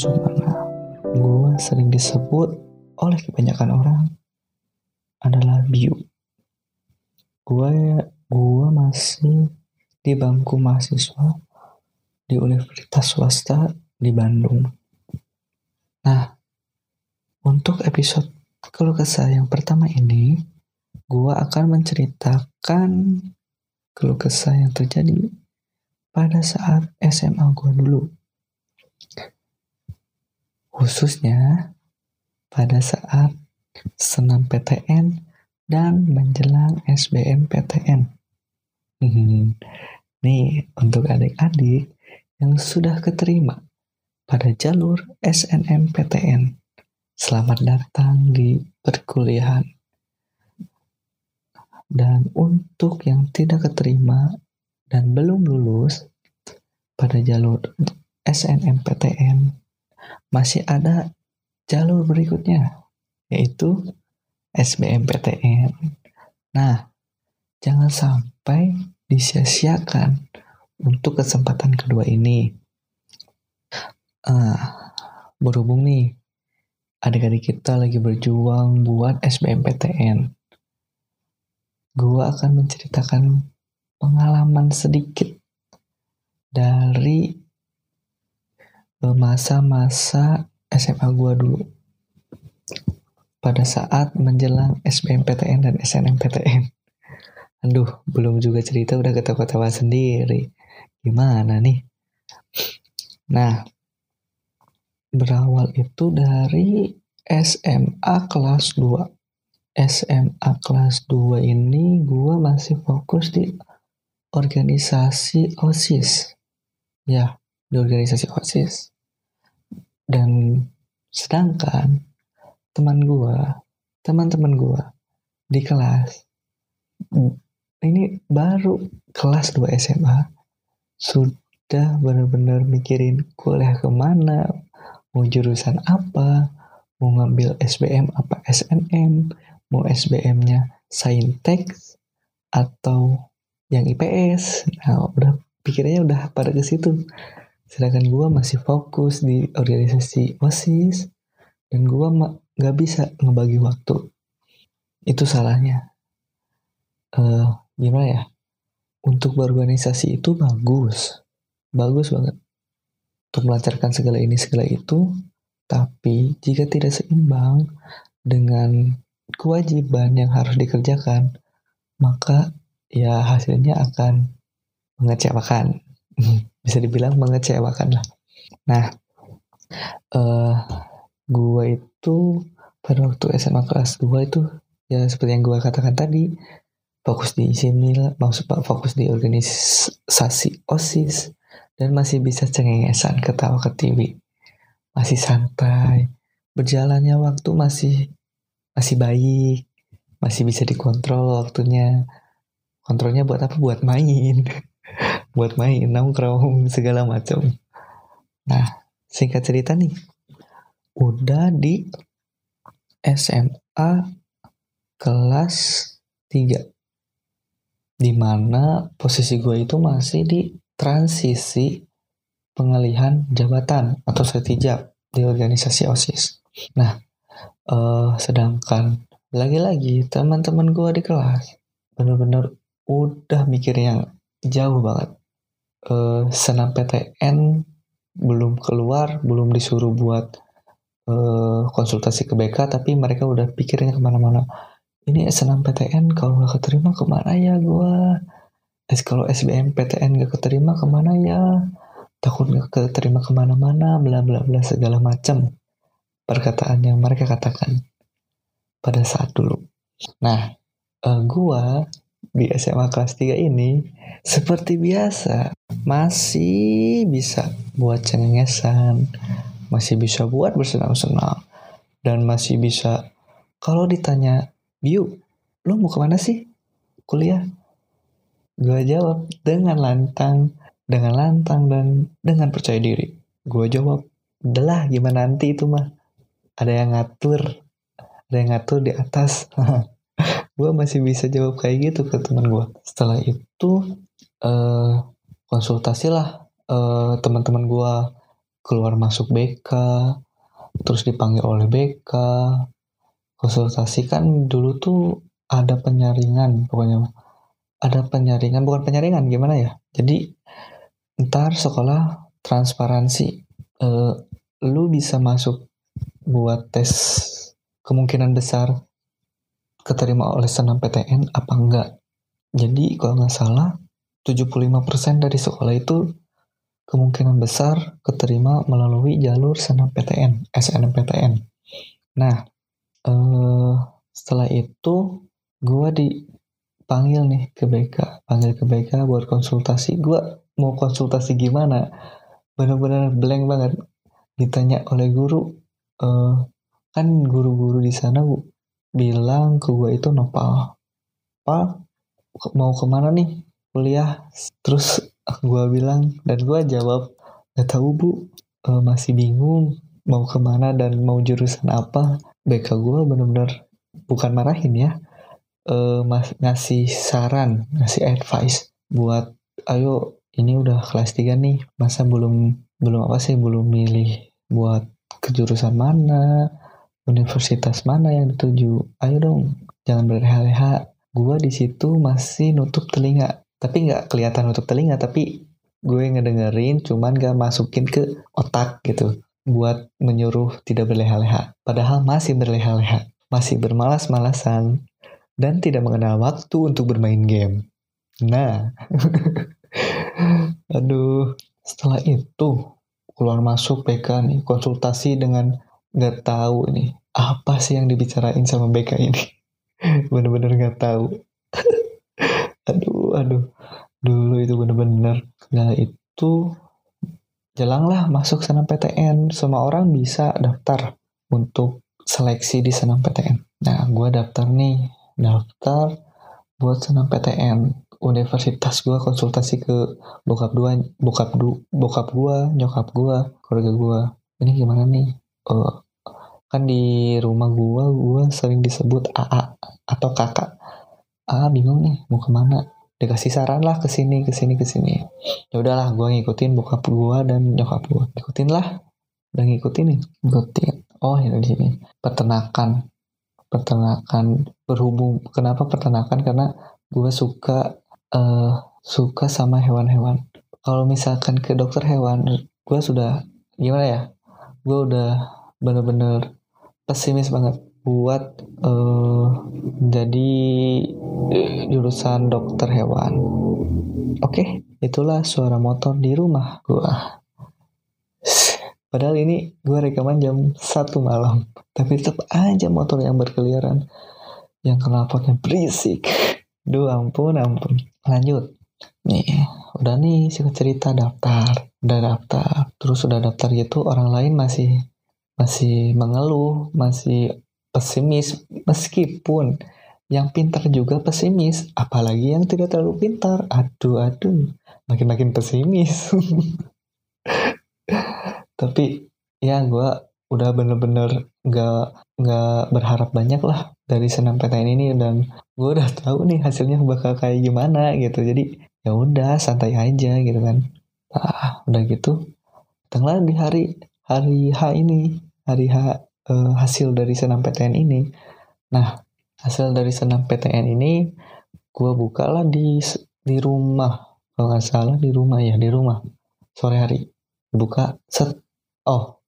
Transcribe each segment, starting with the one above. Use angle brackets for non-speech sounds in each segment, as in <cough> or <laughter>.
Sumana. Gua sering disebut oleh kebanyakan orang adalah Biu. Gua gua masih di bangku mahasiswa di Universitas Swasta di Bandung. Nah, untuk episode keluh kesah yang pertama ini, gua akan menceritakan keluh kesah yang terjadi pada saat SMA gua dulu. Khususnya pada saat senam PTN dan menjelang SBMPTN. Hmm, nih untuk adik-adik yang sudah keterima pada jalur SNMPTN. Selamat datang di perkuliahan. Dan untuk yang tidak keterima dan belum lulus pada jalur SNMPTN, masih ada jalur berikutnya, yaitu SBMPTN. Nah, jangan sampai disia-siakan untuk kesempatan kedua ini. Uh, berhubung nih, adik-adik kita lagi berjuang buat SBMPTN. Gua akan menceritakan pengalaman sedikit dari masa-masa SMA gua dulu. Pada saat menjelang SBMPTN dan SNMPTN. Aduh, belum juga cerita udah ketawa-ketawa sendiri. Gimana nih? Nah, berawal itu dari SMA kelas 2. SMA kelas 2 ini gue masih fokus di organisasi OSIS. Ya, di organisasi OSIS. Dan sedangkan teman gue, teman-teman gue di kelas ini baru kelas 2 SMA sudah benar-benar mikirin kuliah ke mana, mau jurusan apa, mau ngambil SBM apa SNM, mau SBM-nya Saintek atau yang IPS. Nah, udah pikirnya udah pada ke situ. Sedangkan gue masih fokus di organisasi OSIS dan gue nggak bisa ngebagi waktu. Itu salahnya. Uh, gimana ya? untuk berorganisasi itu bagus. Bagus banget. Untuk melancarkan segala ini segala itu, tapi jika tidak seimbang dengan kewajiban yang harus dikerjakan, maka ya hasilnya akan mengecewakan. <laughs> Bisa dibilang mengecewakan lah. Nah, uh, gua itu pada waktu SMA kelas 2 itu ya seperti yang gua katakan tadi, fokus di sini lah. Maksud pak fokus di organisasi osis dan masih bisa cengengesan ketawa ke TV masih santai berjalannya waktu masih masih baik masih bisa dikontrol waktunya. Kontrolnya buat apa? Buat main <laughs> buat main nongkrong <laughs> segala macam nah singkat cerita nih udah di SMA kelas 3 di mana posisi gue itu masih di transisi pengalihan jabatan atau setijab di organisasi OSIS. Nah, uh, sedangkan lagi-lagi teman-teman gue di kelas bener-bener udah mikir yang jauh banget. Uh, senam PTN belum keluar, belum disuruh buat uh, konsultasi ke BK, tapi mereka udah pikirnya ke mana-mana. Ini SNMPTN kalau nggak keterima ke mana ya gue es kalau SBMPTN nggak keterima ke mana ya? Takut nggak keterima ke mana-mana bla bla bla segala macam perkataan yang mereka katakan pada saat dulu. Nah uh, eh, gue di SMA kelas 3 ini seperti biasa masih bisa buat cengengesan masih bisa buat bersenang-senang dan masih bisa kalau ditanya Biu, lo mau ke mana sih? Kuliah? Gue jawab dengan lantang, dengan lantang dan dengan percaya diri. Gue jawab, udahlah gimana nanti itu mah. Ada yang ngatur, ada yang ngatur di atas. <laughs> gue masih bisa jawab kayak gitu ke teman gue. Setelah itu uh, konsultasi lah uh, teman-teman gue keluar masuk BK terus dipanggil oleh BK konsultasi kan dulu tuh ada penyaringan pokoknya ada penyaringan bukan penyaringan gimana ya? Jadi ntar sekolah transparansi. Uh, lu bisa masuk buat tes kemungkinan besar keterima oleh senam PTN apa enggak? Jadi kalau nggak salah 75% dari sekolah itu kemungkinan besar keterima melalui jalur senam PTN SNMPTN nah uh, setelah itu gue dipanggil nih ke BK panggil ke BK buat konsultasi. Gue mau konsultasi gimana? Benar-benar blank banget. Ditanya oleh guru uh, kan guru-guru di sana bilang ke gue itu nopal pak mau ke mana nih kuliah? Terus gue bilang dan gue jawab gak tahu bu. Uh, masih bingung mau ke mana dan mau jurusan apa. BK gue benar-benar bukan marahin ya. Uh, mas ngasih saran, ngasih advice buat ayo ini udah kelas 3 nih, masa belum belum apa sih belum milih buat kejurusan mana, universitas mana yang dituju. Ayo dong, jangan berleha-leha. Gua di situ masih nutup telinga, tapi nggak kelihatan nutup telinga, tapi gue ngedengerin cuman gak masukin ke otak gitu buat menyuruh tidak berleha-leha. Padahal masih berleha-leha, masih bermalas-malasan, dan tidak mengenal waktu untuk bermain game. Nah, <laughs> aduh, setelah itu keluar masuk PK nih, konsultasi dengan nggak tahu ini apa sih yang dibicarain sama BK ini. <laughs> Bener-bener nggak tahu. <laughs> aduh, aduh, dulu itu bener-bener. Nah itu jelanglah masuk senam PTN. Semua orang bisa daftar untuk seleksi di senam PTN. Nah, gue daftar nih daftar buat senam PTN universitas gue konsultasi ke bokap dua bokap du bokap gue nyokap gue keluarga gue ini gimana nih uh, kan di rumah gue gue sering disebut AA atau kakak. AA bingung nih mau ke mana? Dikasih saran lah ke sini ke sini ke sini. Ya udahlah gue ngikutin bokap gue dan nyokap gue ikutin lah. Udah ngikutin nih ngikutin. Oh ya di sini. Peternakan. Peternakan berhubung kenapa peternakan? Karena gue suka uh, suka sama hewan-hewan. Kalau misalkan ke dokter hewan gue sudah gimana ya? Gue udah bener-bener pesimis banget buat uh, jadi jurusan dokter hewan oke okay, itulah suara motor di rumah gue Padahal ini gue rekaman jam satu malam. Tapi tetap aja motor yang berkeliaran. Yang knalpotnya berisik. Duh ampun ampun. Lanjut. Nih, udah nih singkat cerita daftar. Udah daftar. Terus udah daftar gitu orang lain masih masih mengeluh, masih pesimis meskipun yang pintar juga pesimis, apalagi yang tidak terlalu pintar. Aduh, aduh, makin-makin pesimis. <laughs> tapi ya gue udah bener-bener nggak nggak berharap banyak lah dari senam PTN ini dan gue udah tahu nih hasilnya bakal kayak gimana gitu jadi ya udah santai aja gitu kan ah udah gitu datanglah di hari hari H ini hari H eh, hasil dari senam PTN ini. Nah hasil dari senam PTN ini gue bukalah di di rumah. Kalau nggak salah di rumah ya di rumah. Sore hari. Buka set. Oh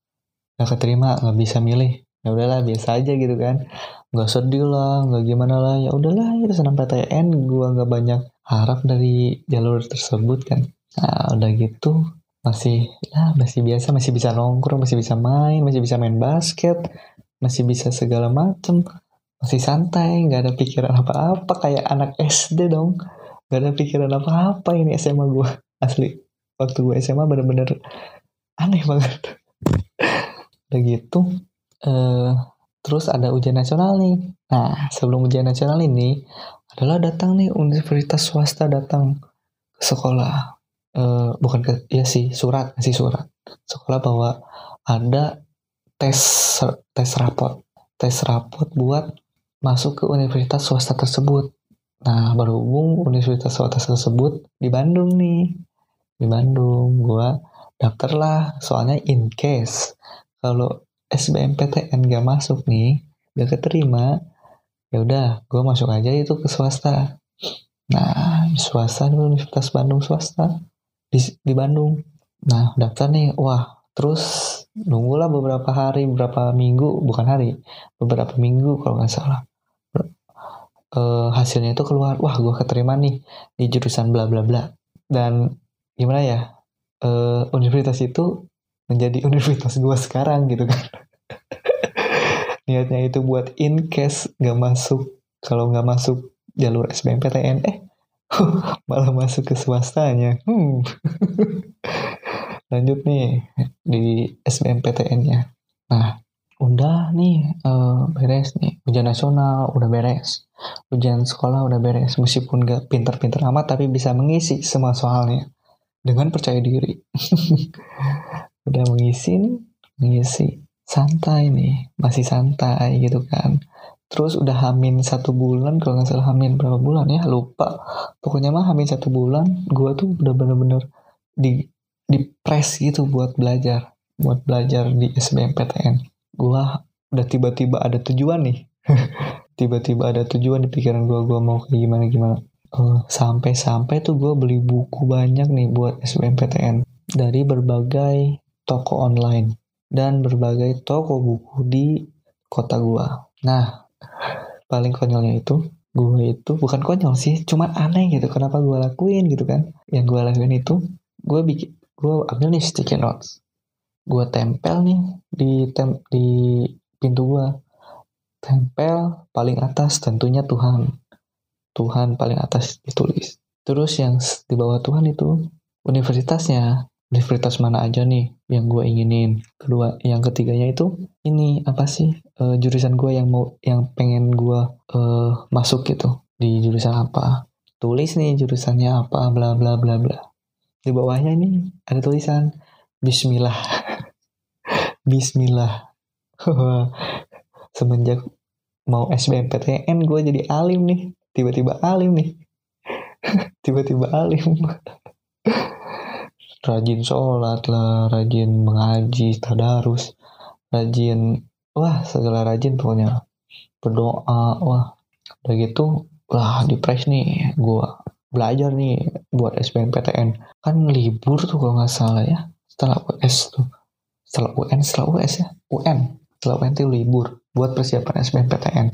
nggak keterima nggak bisa milih. Ya udahlah biasa aja gitu kan. Nggak sedih lah nggak gimana lah. Ya udahlah itu senam PTN gua nggak banyak harap dari jalur tersebut kan. Nah udah gitu masih ya masih biasa masih bisa nongkrong masih bisa main masih bisa main basket masih bisa segala macem. Masih santai nggak ada pikiran apa-apa kayak anak SD dong. Nggak ada pikiran apa-apa ini SMA gue asli. Waktu gue SMA bener-bener aneh banget. Udah gitu uh, terus ada ujian nasional nih. Nah sebelum ujian nasional ini adalah datang nih universitas swasta datang ke sekolah uh, bukan ke ya sih surat sih surat. Sekolah bahwa ada tes tes rapot. Tes rapot buat masuk ke universitas swasta tersebut. Nah berhubung universitas swasta tersebut di Bandung nih. Di Bandung gua daftar lah. Soalnya in case kalau SBMPTN gak masuk nih gak keterima ya udah gue masuk aja itu ke swasta. Nah swasta di Universitas Bandung swasta di, di Bandung. Nah daftar nih wah terus nunggulah beberapa hari beberapa minggu bukan hari beberapa minggu kalau nggak salah. Uh, hasilnya itu keluar wah gue keterima nih di jurusan bla bla bla. Dan gimana ya uh, universitas itu menjadi <laughs> universitas gue sekarang gitu kan. <laughs> Niatnya itu buat in case gak masuk kalau nggak masuk jalur SBMPTN eh <laughs> malah masuk ke swastanya. Hmm. <laughs> lanjut nih di SBMPTN-nya nah udah nih uh, beres nih. Ujian nasional udah beres. Ujian sekolah udah beres. Meskipun gak pinter-pinter amat tapi bisa mengisi semua soalnya. Dengan percaya diri. <laughs> Udah mengisi nih, mengisi. Santai nih, masih santai gitu kan. Terus udah hamin satu bulan, kalau nggak salah hamin berapa bulan ya, lupa. Pokoknya mah hamin satu bulan, gue tuh udah bener-bener di di press gitu buat belajar, buat belajar di SBMPTN. Gue udah tiba-tiba ada tujuan nih. <laughs> tiba-tiba ada tujuan di pikiran gue, gue mau kayak gimana gimana uh, sampai-sampai tuh gue beli buku banyak nih buat SBMPTN dari berbagai toko online dan berbagai toko buku di kota gue. Nah, paling konyolnya itu gue itu bukan konyol sih, cuman aneh gitu. Kenapa gue lakuin gitu kan? Yang gue lakuin itu gue bikin gue ambil nih sticky notes, gue tempel nih di tem di pintu gue, tempel paling atas tentunya Tuhan Tuhan paling atas ditulis. Terus yang di bawah Tuhan itu universitasnya, universitas mana aja nih yang gue inginin. Kedua, yang ketiganya itu ini apa sih uh, jurusan gue yang mau yang pengen gue uh, masuk gitu di jurusan apa. Tulis nih jurusannya apa, bla bla bla bla. Di bawahnya ini ada tulisan Bismillah. <laughs> Bismillah. <laughs> Semenjak mau SBMPTN gue jadi alim nih tiba-tiba alim nih <laughs> tiba-tiba alim rajin sholat lah rajin mengaji tadarus rajin wah segala rajin pokoknya. Berdoa wah udah gitu lah di press nih gue belajar nih buat SBMPTN kan libur tuh kalau nggak salah ya setelah US tuh. Setelah UN setelah US ya UN setelah UN tuh libur buat persiapan SBMPTN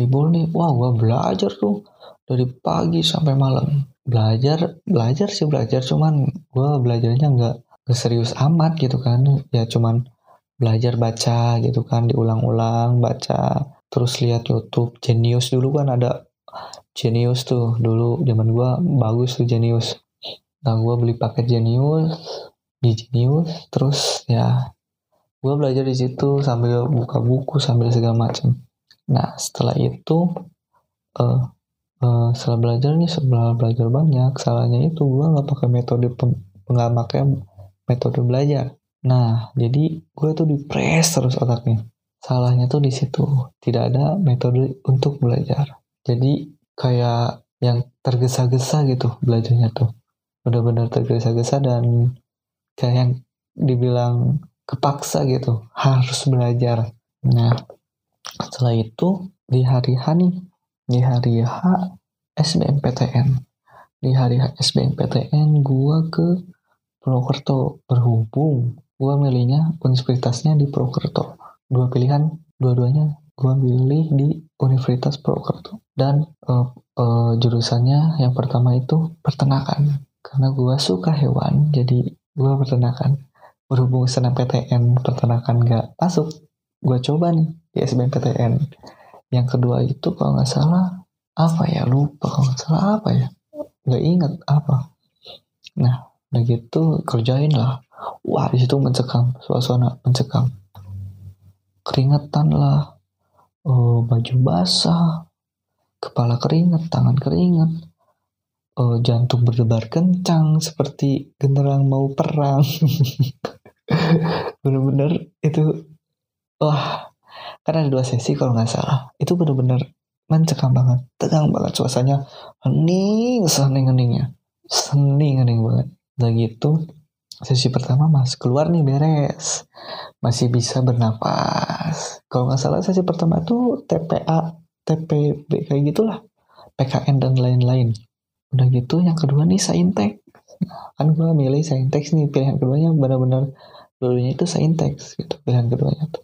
libur nih wah gue belajar tuh dari pagi sampai malam belajar belajar sih belajar. Cuman gue belajarnya nggak serius amat gitu kan. Ya cuman belajar baca gitu kan diulang-ulang baca terus lihat YouTube. Genius dulu kan ada Genius tuh. Dulu zaman gue bagus tuh Genius. Nah gue beli paket Genius di Genius terus ya gue belajar di situ sambil buka buku sambil segala macam. Nah setelah itu uh, setelah belajar nih setelah belajar banyak. Salahnya itu gue nggak pakai metode nggak pakai metode belajar. Nah jadi gue tuh di press terus otaknya. Salahnya tuh di situ. Tidak ada metode untuk belajar. Jadi kayak yang tergesa-gesa gitu belajarnya tuh. Benar-benar tergesa-gesa dan kayak yang dibilang kepaksa gitu. Harus belajar. Nah setelah itu di hari H nih. Di hari H SBMPTN di hari SBMPTN gua ke Purwokerto berhubung gua milihnya universitasnya di Purwokerto. Dua pilihan dua-duanya gua pilih di Universitas Purwokerto. Dan uh, uh, jurusannya yang pertama itu peternakan karena gua suka hewan jadi gua peternakan berhubung senang PTN peternakan gak masuk gue coba nih di SBMPTN yang kedua itu kalau nggak salah apa ya? Lupa kalau salah apa ya? Nggak inget apa. Nah udah gitu kerjain lah. Wah di situ mencekam suasana mencekam. Keringetan lah. Oh, baju basah. Kepala keringet tangan keringet. Oh, jantung berdebar kencang seperti genderang mau perang. <laughs> Bener-bener itu wah. Kan ada dua sesi kalau nggak salah. Itu bener-bener mencekam banget tegang banget suasananya. Hening sehening heningnya sening hening banget. Udah gitu sesi pertama mas keluar nih beres. Masih bisa bernapas. Kalau nggak salah sesi pertama itu TPA TPB kayak gitulah. PKN dan lain-lain. Udah gitu yang kedua nih saintek kan gue milih saintek nih pilihan keduanya benar-benar dulunya itu saintek gitu pilihan keduanya tuh.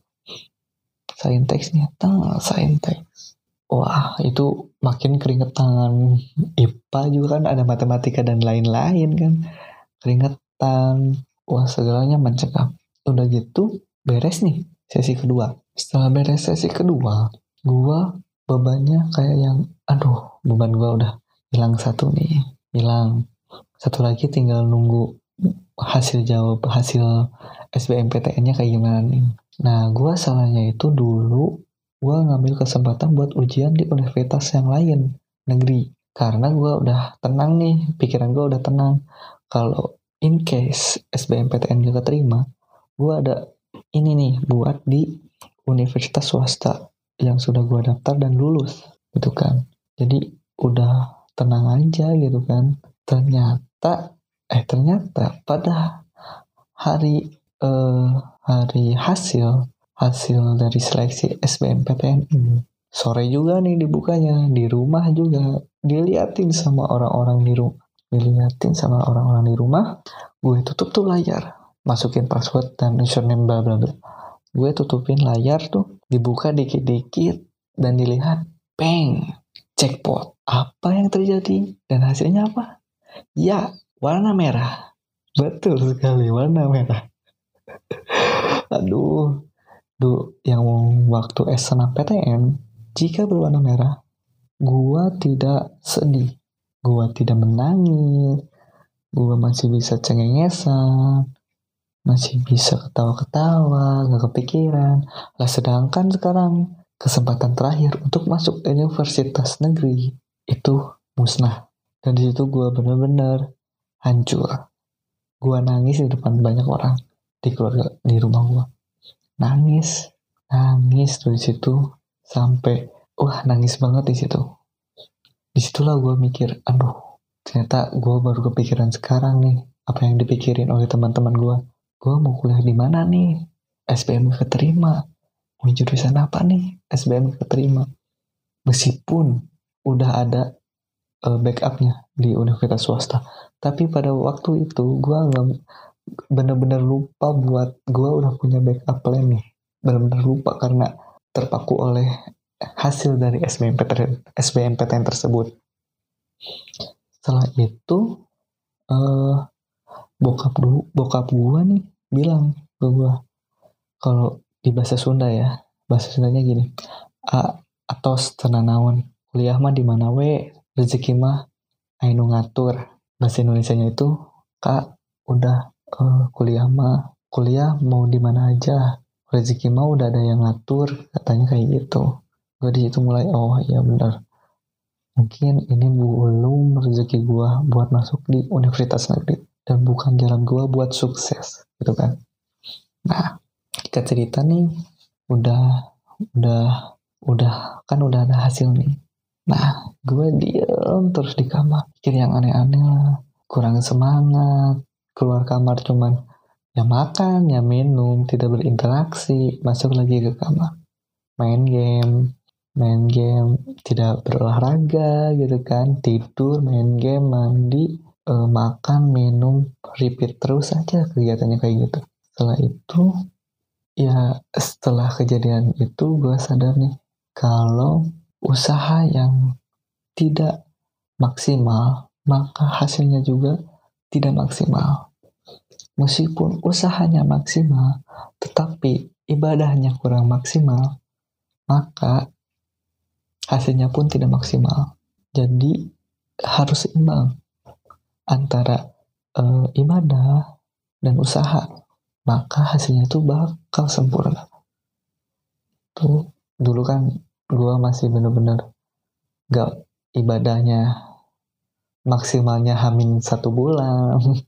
Saintek nih saintek wah itu makin keringetan. IPA juga kan ada matematika dan lain-lain kan. Keringetan. Wah segalanya mencekam udah gitu beres nih sesi kedua. Setelah beres sesi kedua gua bebannya kayak yang aduh beban gua udah hilang satu nih hilang. Satu lagi tinggal nunggu hasil jawab hasil SBMPTN-nya kayak gimana nih. Nah gua salahnya itu dulu gue ngambil kesempatan buat ujian di universitas yang lain negeri. Karena gue udah tenang nih pikiran gue udah tenang. Kalau in case SBMPTN gak keterima gue ada ini nih buat di universitas swasta yang sudah gue daftar dan lulus gitu kan. Jadi udah tenang aja gitu kan. Ternyata eh ternyata pada hari eh, hari hasil hasil dari seleksi SBMPTN ini. Sore juga nih dibukanya, di rumah juga. Diliatin sama orang-orang di rumah. Diliatin sama orang-orang di rumah, gue tutup tuh layar. Masukin password dan username bla bla bla. Gue tutupin layar tuh, dibuka dikit-dikit, dan dilihat, peng, jackpot. Apa yang terjadi? Dan hasilnya apa? Ya, warna merah. Betul sekali, warna merah. <laughs> Aduh, du, yang waktu SNMPTN jika berwarna merah gua tidak sedih. Gua tidak menangis. Gua masih bisa cengengesan. Masih bisa ketawa-ketawa gak kepikiran. Lah sedangkan sekarang kesempatan terakhir untuk masuk universitas negeri itu musnah. Dan di situ gue bener-bener hancur. Gue nangis di depan banyak orang di keluarga di rumah gue nangis. Nangis tuh di situ. Sampai wah nangis banget di situ. Di situlah gue mikir aduh ternyata gue baru kepikiran sekarang nih apa yang dipikirin oleh teman-teman gue gue mau kuliah di mana nih? SBM keterima. Mau jurusan apa nih? SBM keterima. Meskipun udah ada uh, backupnya di universitas swasta. Tapi pada waktu itu gue nggak bener-bener lupa buat gue udah punya backup plan nih. Bener-bener lupa karena terpaku oleh hasil dari SBMPTN, SBMPTN tersebut. Setelah itu uh, bokap dulu bokap gue nih bilang ke gue kalau di bahasa Sunda ya bahasa Sundanya gini a atau tenanawan kuliah mah di mana we? Rezeki mah ainu ngatur. Bahasa Indonesia nya itu kak udah uh, kuliah mah kuliah mau di mana aja. Rezeki mah udah ada yang ngatur katanya kayak gitu. Gue di situ mulai oh iya benar. Mungkin ini belum rezeki gue buat masuk di universitas negeri dan bukan jalan gue buat sukses gitu kan. Nah kita cerita nih udah udah udah kan udah ada hasil nih. Nah gue diem terus di kamar pikir yang aneh-aneh lah. Kurang semangat keluar kamar cuman ya makan, ya minum, tidak berinteraksi, masuk lagi ke kamar. Main game, main game, tidak berolahraga gitu kan, tidur, main game, mandi, eh, makan, minum, repeat terus aja kegiatannya kayak gitu. Setelah itu, ya setelah kejadian itu gue sadar nih, kalau usaha yang tidak maksimal, maka hasilnya juga tidak maksimal Meskipun usahanya maksimal, tetapi ibadahnya kurang maksimal, maka hasilnya pun tidak maksimal. Jadi harus imbang antara e, ibadah dan usaha, maka hasilnya itu bakal sempurna. Tuh dulu kan gue masih bener-bener gak ibadahnya maksimalnya hamin satu bulan <laughs>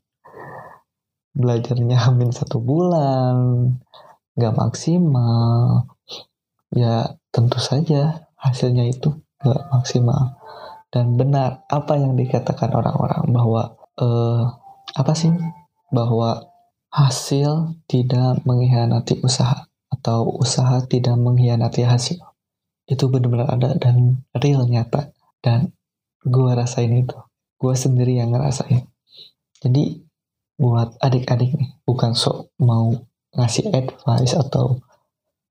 belajarnya hamin satu bulan nggak maksimal. Ya tentu saja hasilnya itu nggak maksimal. Dan benar apa yang dikatakan orang-orang bahwa eh, apa sih? Bahwa hasil tidak mengkhianati usaha atau usaha tidak mengkhianati hasil. Itu benar-benar ada dan real nyata. Dan gue rasain itu. Gue sendiri yang ngerasain. Jadi buat adik-adik nih bukan sok mau ngasih advice atau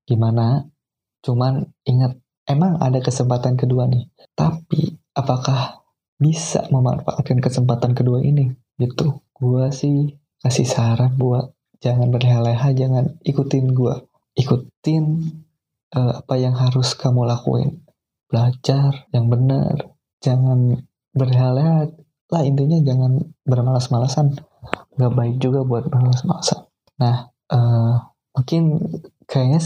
gimana. Cuman ingat emang ada kesempatan kedua nih. Tapi apakah bisa memanfaatkan kesempatan kedua ini? Gitu. Gue sih kasih saran buat jangan berleha-leha jangan ikutin gue ikutin uh, apa yang harus kamu lakuin. Belajar yang benar. Jangan berleha-leha. Lah intinya jangan bermalas-malasan nggak baik juga buat bermalas-malasan nah uh, mungkin kayaknya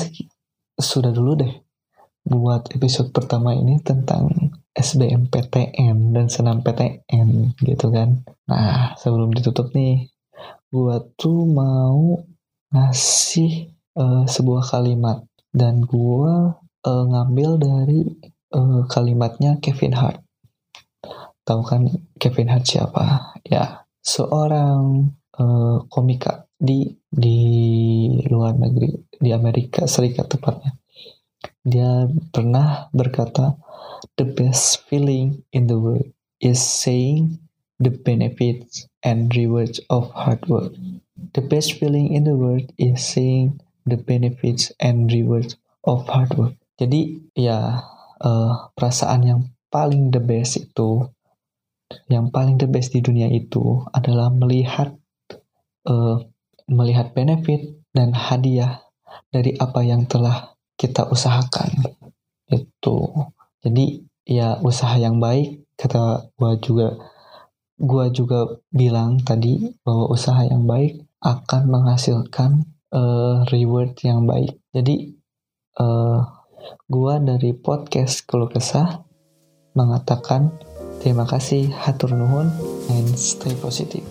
sudah dulu deh buat episode pertama ini tentang SBMPTN dan senam PTN gitu kan. Nah, sebelum ditutup nih, gue tuh mau ngasih uh, sebuah kalimat dan gue uh, ngambil dari uh, kalimatnya Kevin Hart. Tahu kan Kevin Hart siapa? Ya, seorang uh, komika di di luar negeri, di Amerika Serikat tepatnya. Dia pernah berkata, The best feeling in the world is saying the benefits and rewards of hard work. The best feeling in the world is saying the benefits and rewards of hard work. Jadi ya uh, perasaan yang paling the best itu, yang paling the best di dunia itu adalah melihat uh, melihat benefit dan hadiah dari apa yang telah kita usahakan. Itu. Jadi ya usaha yang baik kata gua juga gua juga bilang tadi bahwa usaha yang baik akan menghasilkan uh, reward yang baik. Jadi uh, gua dari podcast keluh kesah mengatakan terima kasih hatur nuhun and stay positive